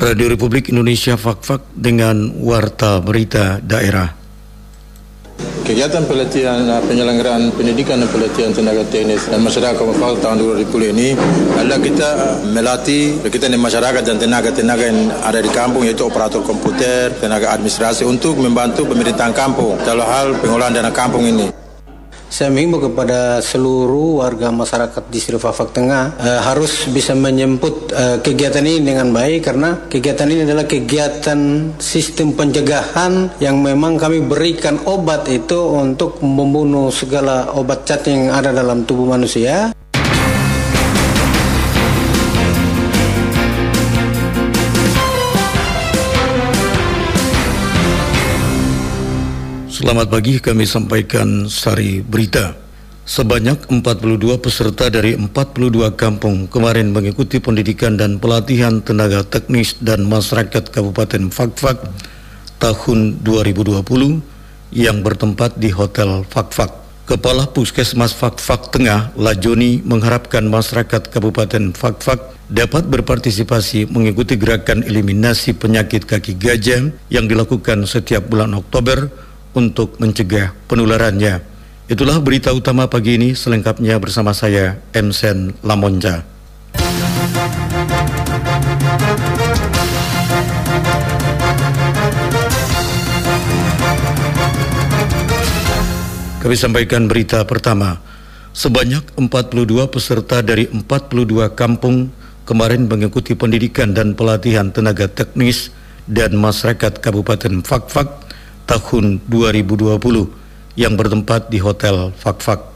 Radio Republik Indonesia Fakfak dengan Warta Berita Daerah. Kegiatan pelatihan uh, penyelenggaraan pendidikan dan pelatihan tenaga teknis dan masyarakat Kepala tahun 2020 ini adalah kita uh, melatih kita di masyarakat dan tenaga-tenaga yang ada di kampung yaitu operator komputer, tenaga administrasi untuk membantu pemerintahan kampung dalam hal pengolahan dana kampung ini. Saya mengimbau kepada seluruh warga masyarakat di Fafak Tengah uh, harus bisa menyemput uh, kegiatan ini dengan baik karena kegiatan ini adalah kegiatan sistem pencegahan yang memang kami berikan obat itu untuk membunuh segala obat cat yang ada dalam tubuh manusia. Selamat pagi, kami sampaikan sari berita. Sebanyak 42 peserta dari 42 kampung kemarin mengikuti pendidikan dan pelatihan tenaga teknis dan masyarakat Kabupaten Fakfak tahun 2020 yang bertempat di Hotel Fakfak. Kepala Puskesmas Fakfak Tengah, Lajoni, mengharapkan masyarakat Kabupaten Fakfak dapat berpartisipasi mengikuti gerakan eliminasi penyakit kaki gajah yang dilakukan setiap bulan Oktober untuk mencegah penularannya. Itulah berita utama pagi ini selengkapnya bersama saya Emsen Lamonja. Kami sampaikan berita pertama. Sebanyak 42 peserta dari 42 kampung kemarin mengikuti pendidikan dan pelatihan tenaga teknis dan masyarakat Kabupaten Fakfak tahun 2020 yang bertempat di Hotel Fakfak.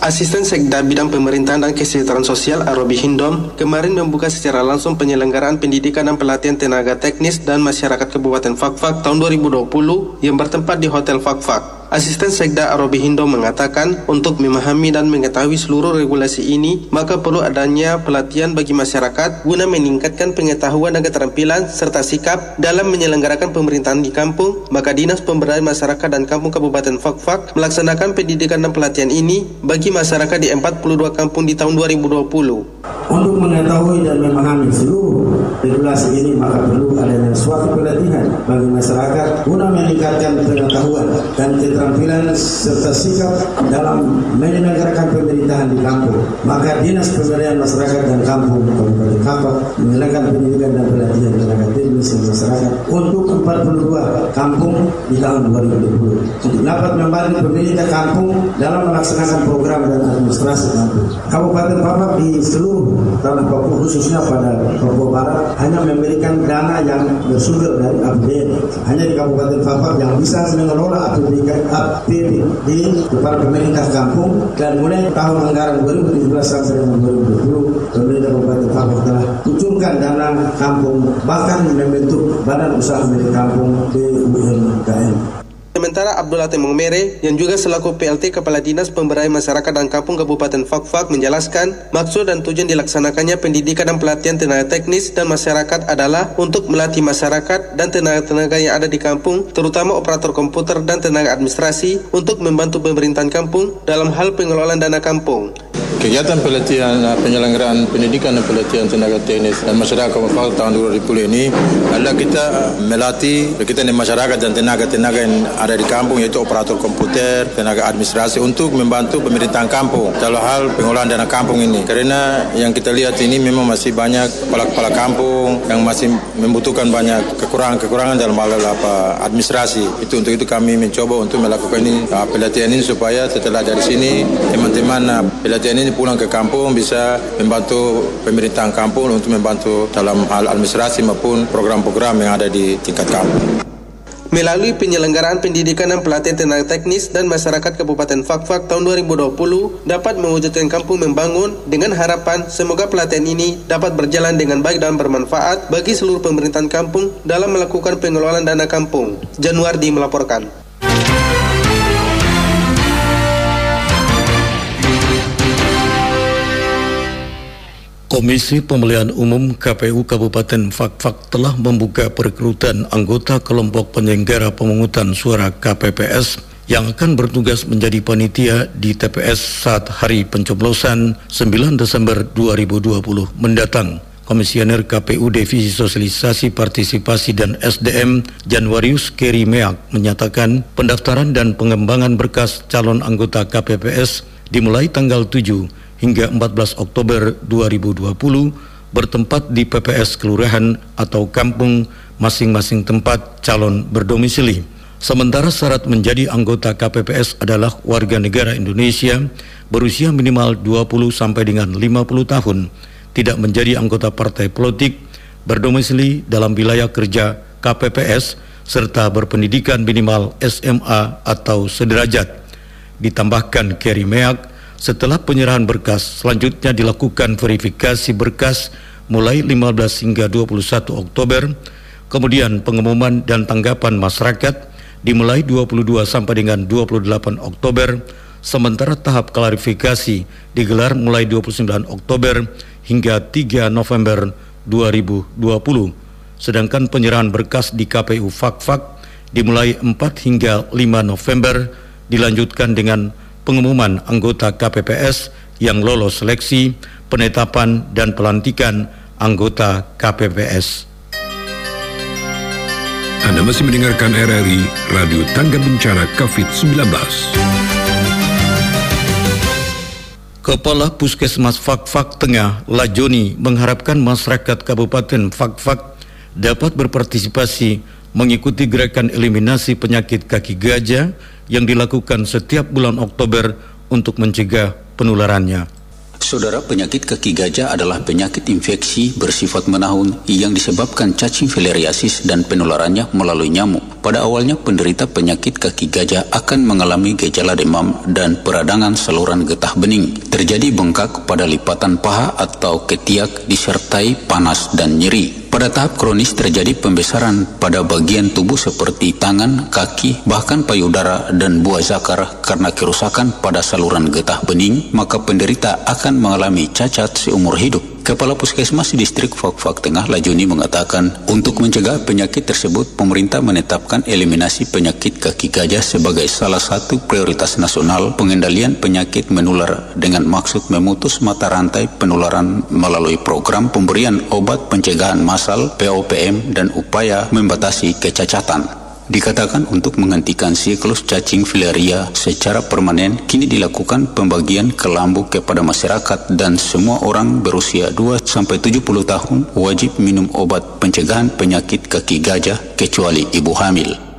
Asisten Sekda Bidang Pemerintahan dan Kesejahteraan Sosial Arobi Hindom kemarin membuka secara langsung penyelenggaraan pendidikan dan pelatihan tenaga teknis dan masyarakat Kabupaten Fakfak tahun 2020 yang bertempat di Hotel Fakfak. Asisten Sekda Arobi Hindo mengatakan untuk memahami dan mengetahui seluruh regulasi ini, maka perlu adanya pelatihan bagi masyarakat guna meningkatkan pengetahuan dan keterampilan serta sikap dalam menyelenggarakan pemerintahan di kampung. Maka Dinas Pemberdayaan Masyarakat dan Kampung Kabupaten Fakfak melaksanakan pendidikan dan pelatihan ini bagi masyarakat di 42 kampung di tahun 2020. Untuk mengetahui dan memahami seluruh regulasi ini maka perlu adanya suatu pelatihan bagi masyarakat guna meningkatkan pengetahuan dan keterampilan serta sikap dalam menyelenggarakan pemerintahan di kampung. Maka Dinas Pemberdayaan Masyarakat dan Kampung Kabupaten Kapak menyelenggarakan pendidikan dan pelatihan tenaga teknis dan masyarakat untuk 42 kampung di tahun 2020 untuk dapat membantu pemerintah kampung dalam melaksanakan program dan administrasi kampung. Kabupaten Kapak di seluruh tanah Papua khususnya pada Papua Barat hanya memberikan dana yang bersumber dari APBN. Hanya di Kabupaten Kapak yang bisa mengelola APBN APBD kepada pemerintah kampung dan mulai tahun anggaran 2017 sampai dengan 2020 pemerintah Kabupaten Papua telah kucurkan dana kampung bahkan membentuk badan usaha milik kampung BUMKM. Sementara Abdullah Temong Mere yang juga selaku PLT Kepala Dinas Pemberdayaan Masyarakat dan Kampung Kabupaten Fakfak menjelaskan maksud dan tujuan dilaksanakannya pendidikan dan pelatihan tenaga teknis dan masyarakat adalah untuk melatih masyarakat dan tenaga-tenaga yang ada di kampung terutama operator komputer dan tenaga administrasi untuk membantu pemerintahan kampung dalam hal pengelolaan dana kampung. Kegiatan pelatihan uh, penyelenggaraan pendidikan dan pelatihan tenaga teknis dan masyarakat Kabupaten tahun 2020 ini adalah kita uh, melatih kita di masyarakat dan tenaga-tenaga yang ada di kampung yaitu operator komputer, tenaga administrasi untuk membantu pemerintahan kampung dalam hal pengolahan dana kampung ini. Karena yang kita lihat ini memang masih banyak kepala-kepala kampung yang masih membutuhkan banyak kekurangan-kekurangan dalam hal apa administrasi. Itu untuk itu kami mencoba untuk melakukan ini uh, pelatihan ini supaya setelah dari sini teman-teman pelatihan ini pulang ke kampung bisa membantu pemerintahan kampung untuk membantu dalam hal administrasi maupun program-program yang ada di tingkat kampung. Melalui penyelenggaraan pendidikan dan pelatihan tenaga teknis dan masyarakat Kabupaten Fakfak tahun 2020 dapat mewujudkan kampung membangun dengan harapan semoga pelatihan ini dapat berjalan dengan baik dan bermanfaat bagi seluruh pemerintahan kampung dalam melakukan pengelolaan dana kampung. Januardi melaporkan. Komisi Pemilihan Umum KPU Kabupaten Fakfak telah membuka perekrutan anggota kelompok penyelenggara pemungutan suara KPPS yang akan bertugas menjadi panitia di TPS saat hari pencoblosan 9 Desember 2020 mendatang. Komisioner KPU Divisi Sosialisasi Partisipasi dan SDM Januarius Keri Meak menyatakan pendaftaran dan pengembangan berkas calon anggota KPPS dimulai tanggal 7 hingga 14 Oktober 2020 bertempat di PPS kelurahan atau kampung masing-masing tempat calon berdomisili. Sementara syarat menjadi anggota KPPS adalah warga negara Indonesia berusia minimal 20 sampai dengan 50 tahun tidak menjadi anggota partai politik, berdomisili dalam wilayah kerja KPPS, serta berpendidikan minimal SMA atau sederajat. Ditambahkan Kerry Meak, setelah penyerahan berkas, selanjutnya dilakukan verifikasi berkas mulai 15 hingga 21 Oktober, kemudian pengumuman dan tanggapan masyarakat dimulai 22 sampai dengan 28 Oktober, sementara tahap klarifikasi digelar mulai 29 Oktober hingga 3 November 2020. Sedangkan penyerahan berkas di KPU Fakfak dimulai 4 hingga 5 November dilanjutkan dengan pengumuman anggota KPPS yang lolos seleksi, penetapan dan pelantikan anggota KPPS. Anda masih mendengarkan RRI Radio Tangga Bencana COVID-19. Kepala Puskesmas Fakfak Tengah, Lajoni, mengharapkan masyarakat Kabupaten Fakfak dapat berpartisipasi mengikuti gerakan eliminasi penyakit kaki gajah yang dilakukan setiap bulan Oktober untuk mencegah penularannya. Saudara, penyakit kaki gajah adalah penyakit infeksi bersifat menahun yang disebabkan cacing filariasis dan penularannya melalui nyamuk. Pada awalnya, penderita penyakit kaki gajah akan mengalami gejala demam dan peradangan saluran getah bening. Terjadi bengkak pada lipatan paha atau ketiak disertai panas dan nyeri. Pada tahap kronis terjadi pembesaran pada bagian tubuh seperti tangan, kaki, bahkan payudara dan buah zakar karena kerusakan pada saluran getah bening, maka penderita akan mengalami cacat seumur hidup. Kepala Puskesmas Distrik Fakfak Tengah Lajuni mengatakan, untuk mencegah penyakit tersebut, pemerintah menetapkan eliminasi penyakit kaki gajah sebagai salah satu prioritas nasional pengendalian penyakit menular dengan maksud memutus mata rantai penularan melalui program pemberian obat pencegahan massal POPM dan upaya membatasi kecacatan. Dikatakan untuk menghentikan siklus cacing filaria secara permanen, kini dilakukan pembagian kelambu kepada masyarakat dan semua orang berusia 2-70 tahun wajib minum obat pencegahan penyakit kaki gajah kecuali ibu hamil.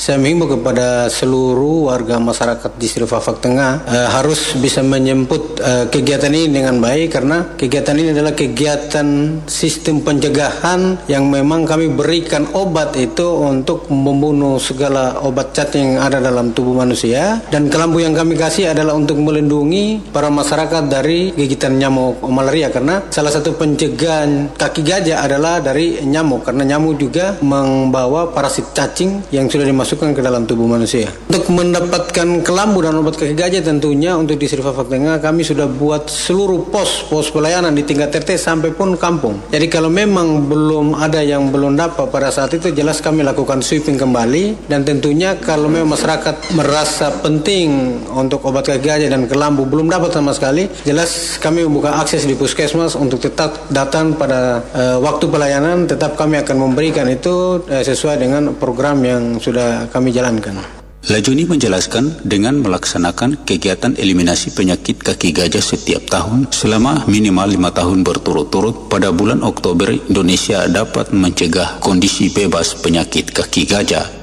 Saya menghimbau kepada seluruh warga masyarakat di Sri Fafak Tengah eh, harus bisa menyemput eh, kegiatan ini dengan baik karena kegiatan ini adalah kegiatan sistem pencegahan yang memang kami berikan obat itu untuk membunuh segala obat cacing yang ada dalam tubuh manusia. Dan kelambu yang kami kasih adalah untuk melindungi para masyarakat dari gigitan nyamuk malaria karena salah satu pencegahan kaki gajah adalah dari nyamuk karena nyamuk juga membawa parasit cacing yang sudah dimasukkan dimasukkan ke dalam tubuh manusia. Untuk mendapatkan kelambu dan obat kaki gajah tentunya untuk di Tengah kami sudah buat seluruh pos pos pelayanan di tingkat RT sampai pun kampung. Jadi kalau memang belum ada yang belum dapat pada saat itu jelas kami lakukan sweeping kembali dan tentunya kalau memang masyarakat merasa penting untuk obat kaki gajah dan kelambu belum dapat sama sekali, jelas kami membuka akses di puskesmas untuk tetap datang pada uh, waktu pelayanan tetap kami akan memberikan itu uh, sesuai dengan program yang sudah kami jalankan. Lajuni menjelaskan dengan melaksanakan kegiatan eliminasi penyakit kaki gajah setiap tahun selama minimal lima tahun berturut-turut pada bulan Oktober Indonesia dapat mencegah kondisi bebas penyakit kaki gajah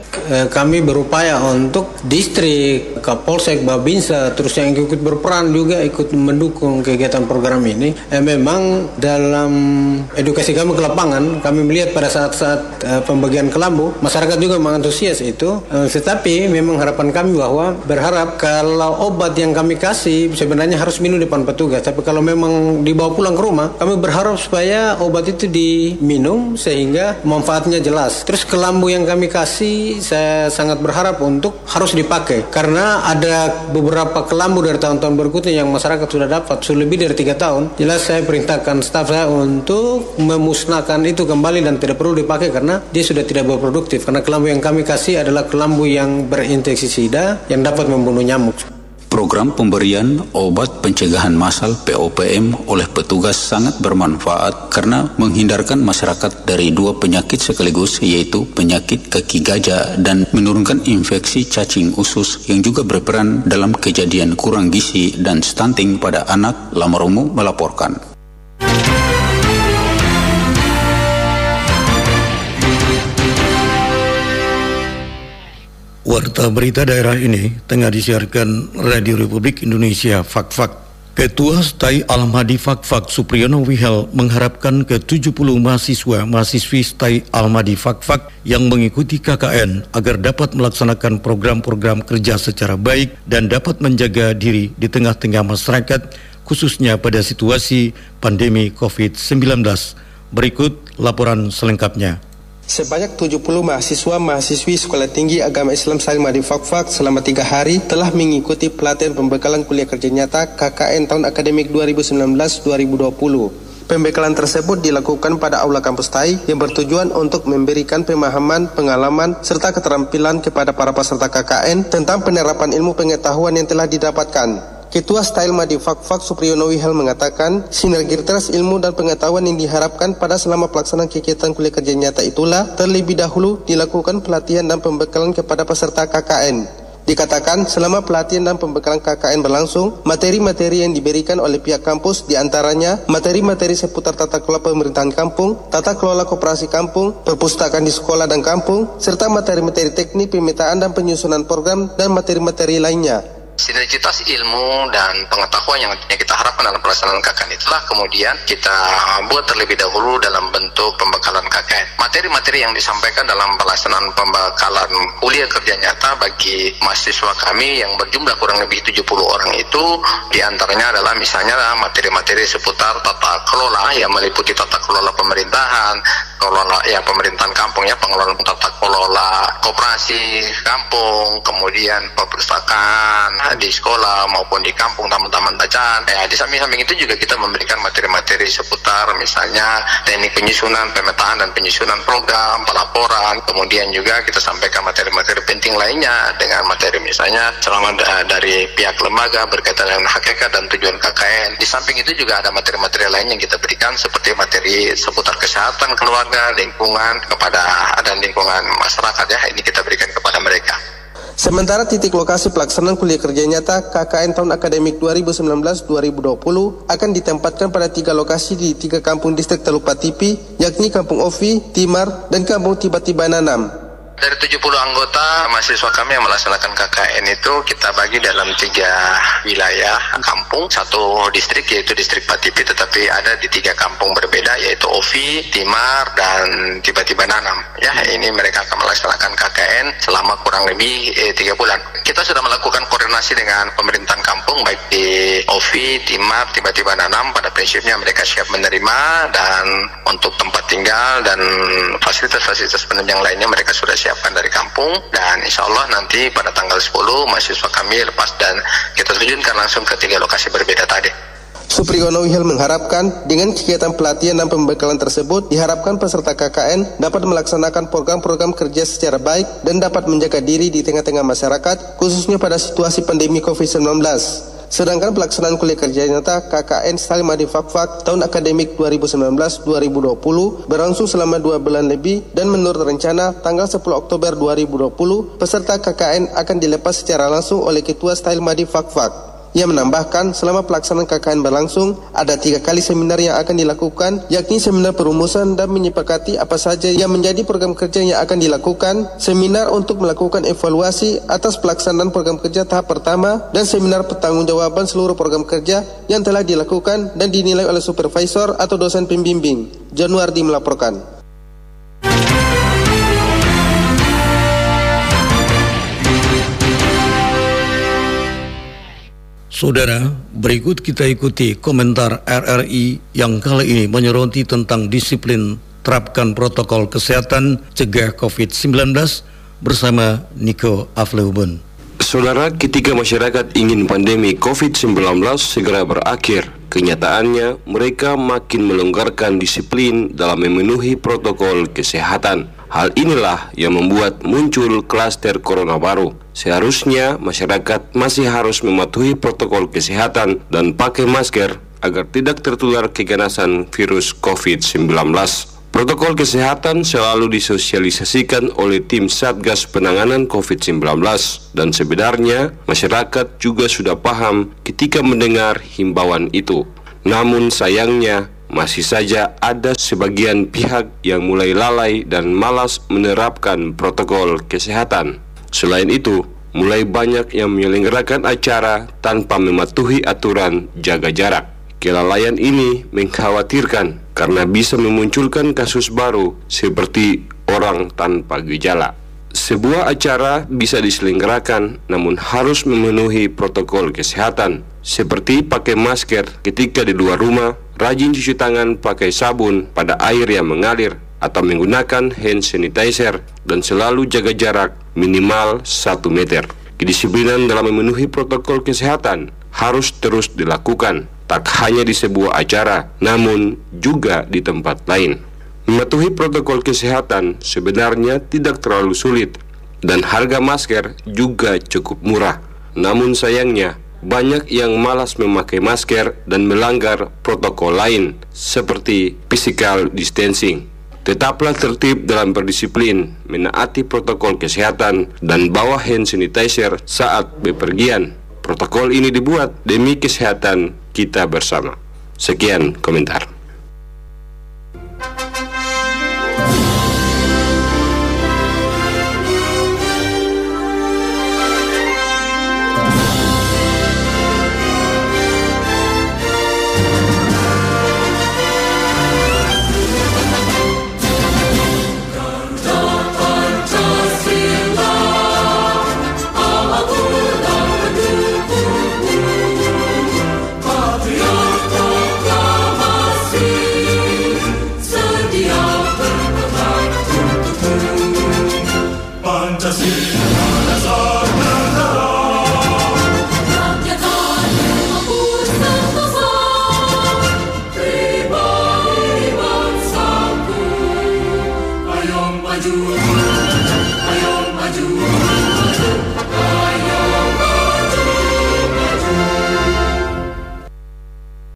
kami berupaya untuk distrik, Kapolsek, Babinsa, terus yang ikut berperan juga ikut mendukung kegiatan program ini. Eh, memang dalam edukasi kami ke lapangan, kami melihat pada saat-saat eh, pembagian kelambu, masyarakat juga mengantusias itu. Eh, tetapi memang harapan kami bahwa berharap kalau obat yang kami kasih sebenarnya harus minum depan petugas. Tapi kalau memang dibawa pulang ke rumah, kami berharap supaya obat itu diminum sehingga manfaatnya jelas. Terus kelambu yang kami kasih, saya sangat berharap untuk harus dipakai. Karena ada beberapa kelambu dari tahun-tahun berikutnya yang masyarakat sudah dapat. Sudah lebih dari tiga tahun. Jelas saya perintahkan staf saya untuk memusnahkan itu kembali dan tidak perlu dipakai karena dia sudah tidak berproduktif. Karena kelambu yang kami kasih adalah kelambu yang berinfeksi sida yang dapat membunuh nyamuk Program pemberian obat pencegahan massal POPM oleh petugas sangat bermanfaat karena menghindarkan masyarakat dari dua penyakit sekaligus yaitu penyakit kaki gajah dan menurunkan infeksi cacing usus yang juga berperan dalam kejadian kurang gizi dan stunting pada anak Lamarumu melaporkan. Warta berita daerah ini tengah disiarkan Radio Republik Indonesia Fak-Fak. Ketua Stai Almadi Fak-Fak Supriyono Wihel mengharapkan ke 70 mahasiswa mahasiswi Stai Almadi Fak-Fak yang mengikuti KKN agar dapat melaksanakan program-program kerja secara baik dan dapat menjaga diri di tengah-tengah masyarakat khususnya pada situasi pandemi COVID-19. Berikut laporan selengkapnya. Sebanyak 70 mahasiswa mahasiswi Sekolah Tinggi Agama Islam Salimah di Fakfak selama tiga hari telah mengikuti pelatihan pembekalan kuliah kerja nyata KKN tahun akademik 2019-2020. Pembekalan tersebut dilakukan pada Aula Kampus Tai yang bertujuan untuk memberikan pemahaman, pengalaman, serta keterampilan kepada para peserta KKN tentang penerapan ilmu pengetahuan yang telah didapatkan. Ketua Style Madi Fakfak Supriyono Wihal mengatakan, sinergitas ilmu dan pengetahuan yang diharapkan pada selama pelaksanaan kegiatan kuliah kerja nyata itulah terlebih dahulu dilakukan pelatihan dan pembekalan kepada peserta KKN. Dikatakan selama pelatihan dan pembekalan KKN berlangsung, materi-materi yang diberikan oleh pihak kampus di antaranya materi-materi seputar tata kelola pemerintahan kampung, tata kelola koperasi kampung, perpustakaan di sekolah dan kampung, serta materi-materi teknik pemetaan dan penyusunan program dan materi-materi lainnya. Sinergitas ilmu dan pengetahuan yang kita harapkan dalam pelaksanaan KKN itulah kemudian kita buat terlebih dahulu dalam bentuk pembekalan KKN. Materi-materi yang disampaikan dalam pelaksanaan pembekalan kuliah kerja nyata bagi mahasiswa kami yang berjumlah kurang lebih 70 orang itu di antaranya adalah misalnya materi-materi seputar tata kelola yang meliputi tata kelola pemerintahan, kelola ya pemerintahan kampung ya pengelolaan tata kelola koperasi kampung, kemudian perpustakaan di sekolah maupun di kampung taman-taman bacaan. Ya, di samping-samping itu juga kita memberikan materi-materi seputar misalnya teknik penyusunan, pemetaan dan penyusunan program, pelaporan. Kemudian juga kita sampaikan materi-materi penting lainnya dengan materi misalnya selama dari pihak lembaga berkaitan dengan hakikat dan tujuan KKN. Di samping itu juga ada materi-materi lain yang kita berikan seperti materi seputar kesehatan keluarga, lingkungan kepada dan lingkungan masyarakat ya ini kita berikan kepada mereka. Sementara titik lokasi pelaksanaan kuliah kerja nyata KKN tahun akademik 2019-2020 akan ditempatkan pada tiga lokasi di tiga kampung distrik Teluk Patipi, yakni Kampung Ovi, Timar, dan Kampung Tiba-Tiba Nanam. Dari 70 anggota mahasiswa kami yang melaksanakan KKN itu kita bagi dalam tiga wilayah kampung, satu distrik yaitu distrik Patipi tetapi ada di tiga kampung berbeda yaitu Ovi, Timar, dan tiba-tiba Nanam. Ya, ini mereka akan melaksanakan KKN selama kurang lebih eh, tiga bulan. Kita sudah melakukan koordinasi dengan pemerintahan kampung baik di Ovi, Timar, tiba-tiba Nanam. Pada prinsipnya mereka siap menerima dan untuk tempat tinggal dan fasilitas-fasilitas penunjang lainnya mereka sudah siap siapkan dari kampung dan insya Allah nanti pada tanggal 10 mahasiswa kami lepas dan kita terjunkan langsung ke tiga lokasi berbeda tadi. Supriyono Wihel mengharapkan dengan kegiatan pelatihan dan pembekalan tersebut diharapkan peserta KKN dapat melaksanakan program-program kerja secara baik dan dapat menjaga diri di tengah-tengah masyarakat khususnya pada situasi pandemi COVID-19. Sedangkan pelaksanaan kuliah kerja nyata KKN Salimadi Fakfak tahun akademik 2019-2020 berlangsung selama dua bulan lebih dan menurut rencana tanggal 10 Oktober 2020 peserta KKN akan dilepas secara langsung oleh Ketua Style Madi Fakfak. Ia menambahkan selama pelaksanaan KKN berlangsung ada tiga kali seminar yang akan dilakukan yakni seminar perumusan dan menyepakati apa saja yang menjadi program kerja yang akan dilakukan, seminar untuk melakukan evaluasi atas pelaksanaan program kerja tahap pertama dan seminar pertanggungjawaban seluruh program kerja yang telah dilakukan dan dinilai oleh supervisor atau dosen pembimbing. Januari melaporkan. Saudara, berikut kita ikuti komentar RRI yang kali ini menyoroti tentang disiplin terapkan protokol kesehatan cegah COVID-19 bersama Niko Afleubun. Saudara, ketika masyarakat ingin pandemi COVID-19 segera berakhir, kenyataannya mereka makin melonggarkan disiplin dalam memenuhi protokol kesehatan. Hal inilah yang membuat muncul klaster corona baru. Seharusnya masyarakat masih harus mematuhi protokol kesehatan dan pakai masker agar tidak tertular keganasan virus COVID-19. Protokol kesehatan selalu disosialisasikan oleh tim Satgas Penanganan COVID-19 dan sebenarnya masyarakat juga sudah paham ketika mendengar himbauan itu. Namun sayangnya masih saja ada sebagian pihak yang mulai lalai dan malas menerapkan protokol kesehatan. Selain itu, mulai banyak yang menyelenggarakan acara tanpa mematuhi aturan jaga jarak. Kelalaian ini mengkhawatirkan karena bisa memunculkan kasus baru seperti orang tanpa gejala. Sebuah acara bisa diselenggarakan namun harus memenuhi protokol kesehatan seperti pakai masker ketika di luar rumah, rajin cuci tangan pakai sabun pada air yang mengalir atau menggunakan hand sanitizer dan selalu jaga jarak minimal 1 meter. Kedisiplinan dalam memenuhi protokol kesehatan harus terus dilakukan tak hanya di sebuah acara, namun juga di tempat lain. Mematuhi protokol kesehatan sebenarnya tidak terlalu sulit, dan harga masker juga cukup murah. Namun sayangnya, banyak yang malas memakai masker dan melanggar protokol lain, seperti physical distancing. Tetaplah tertib dalam berdisiplin, menaati protokol kesehatan, dan bawa hand sanitizer saat bepergian. Protokol ini dibuat demi kesehatan kita bersama. Sekian komentar.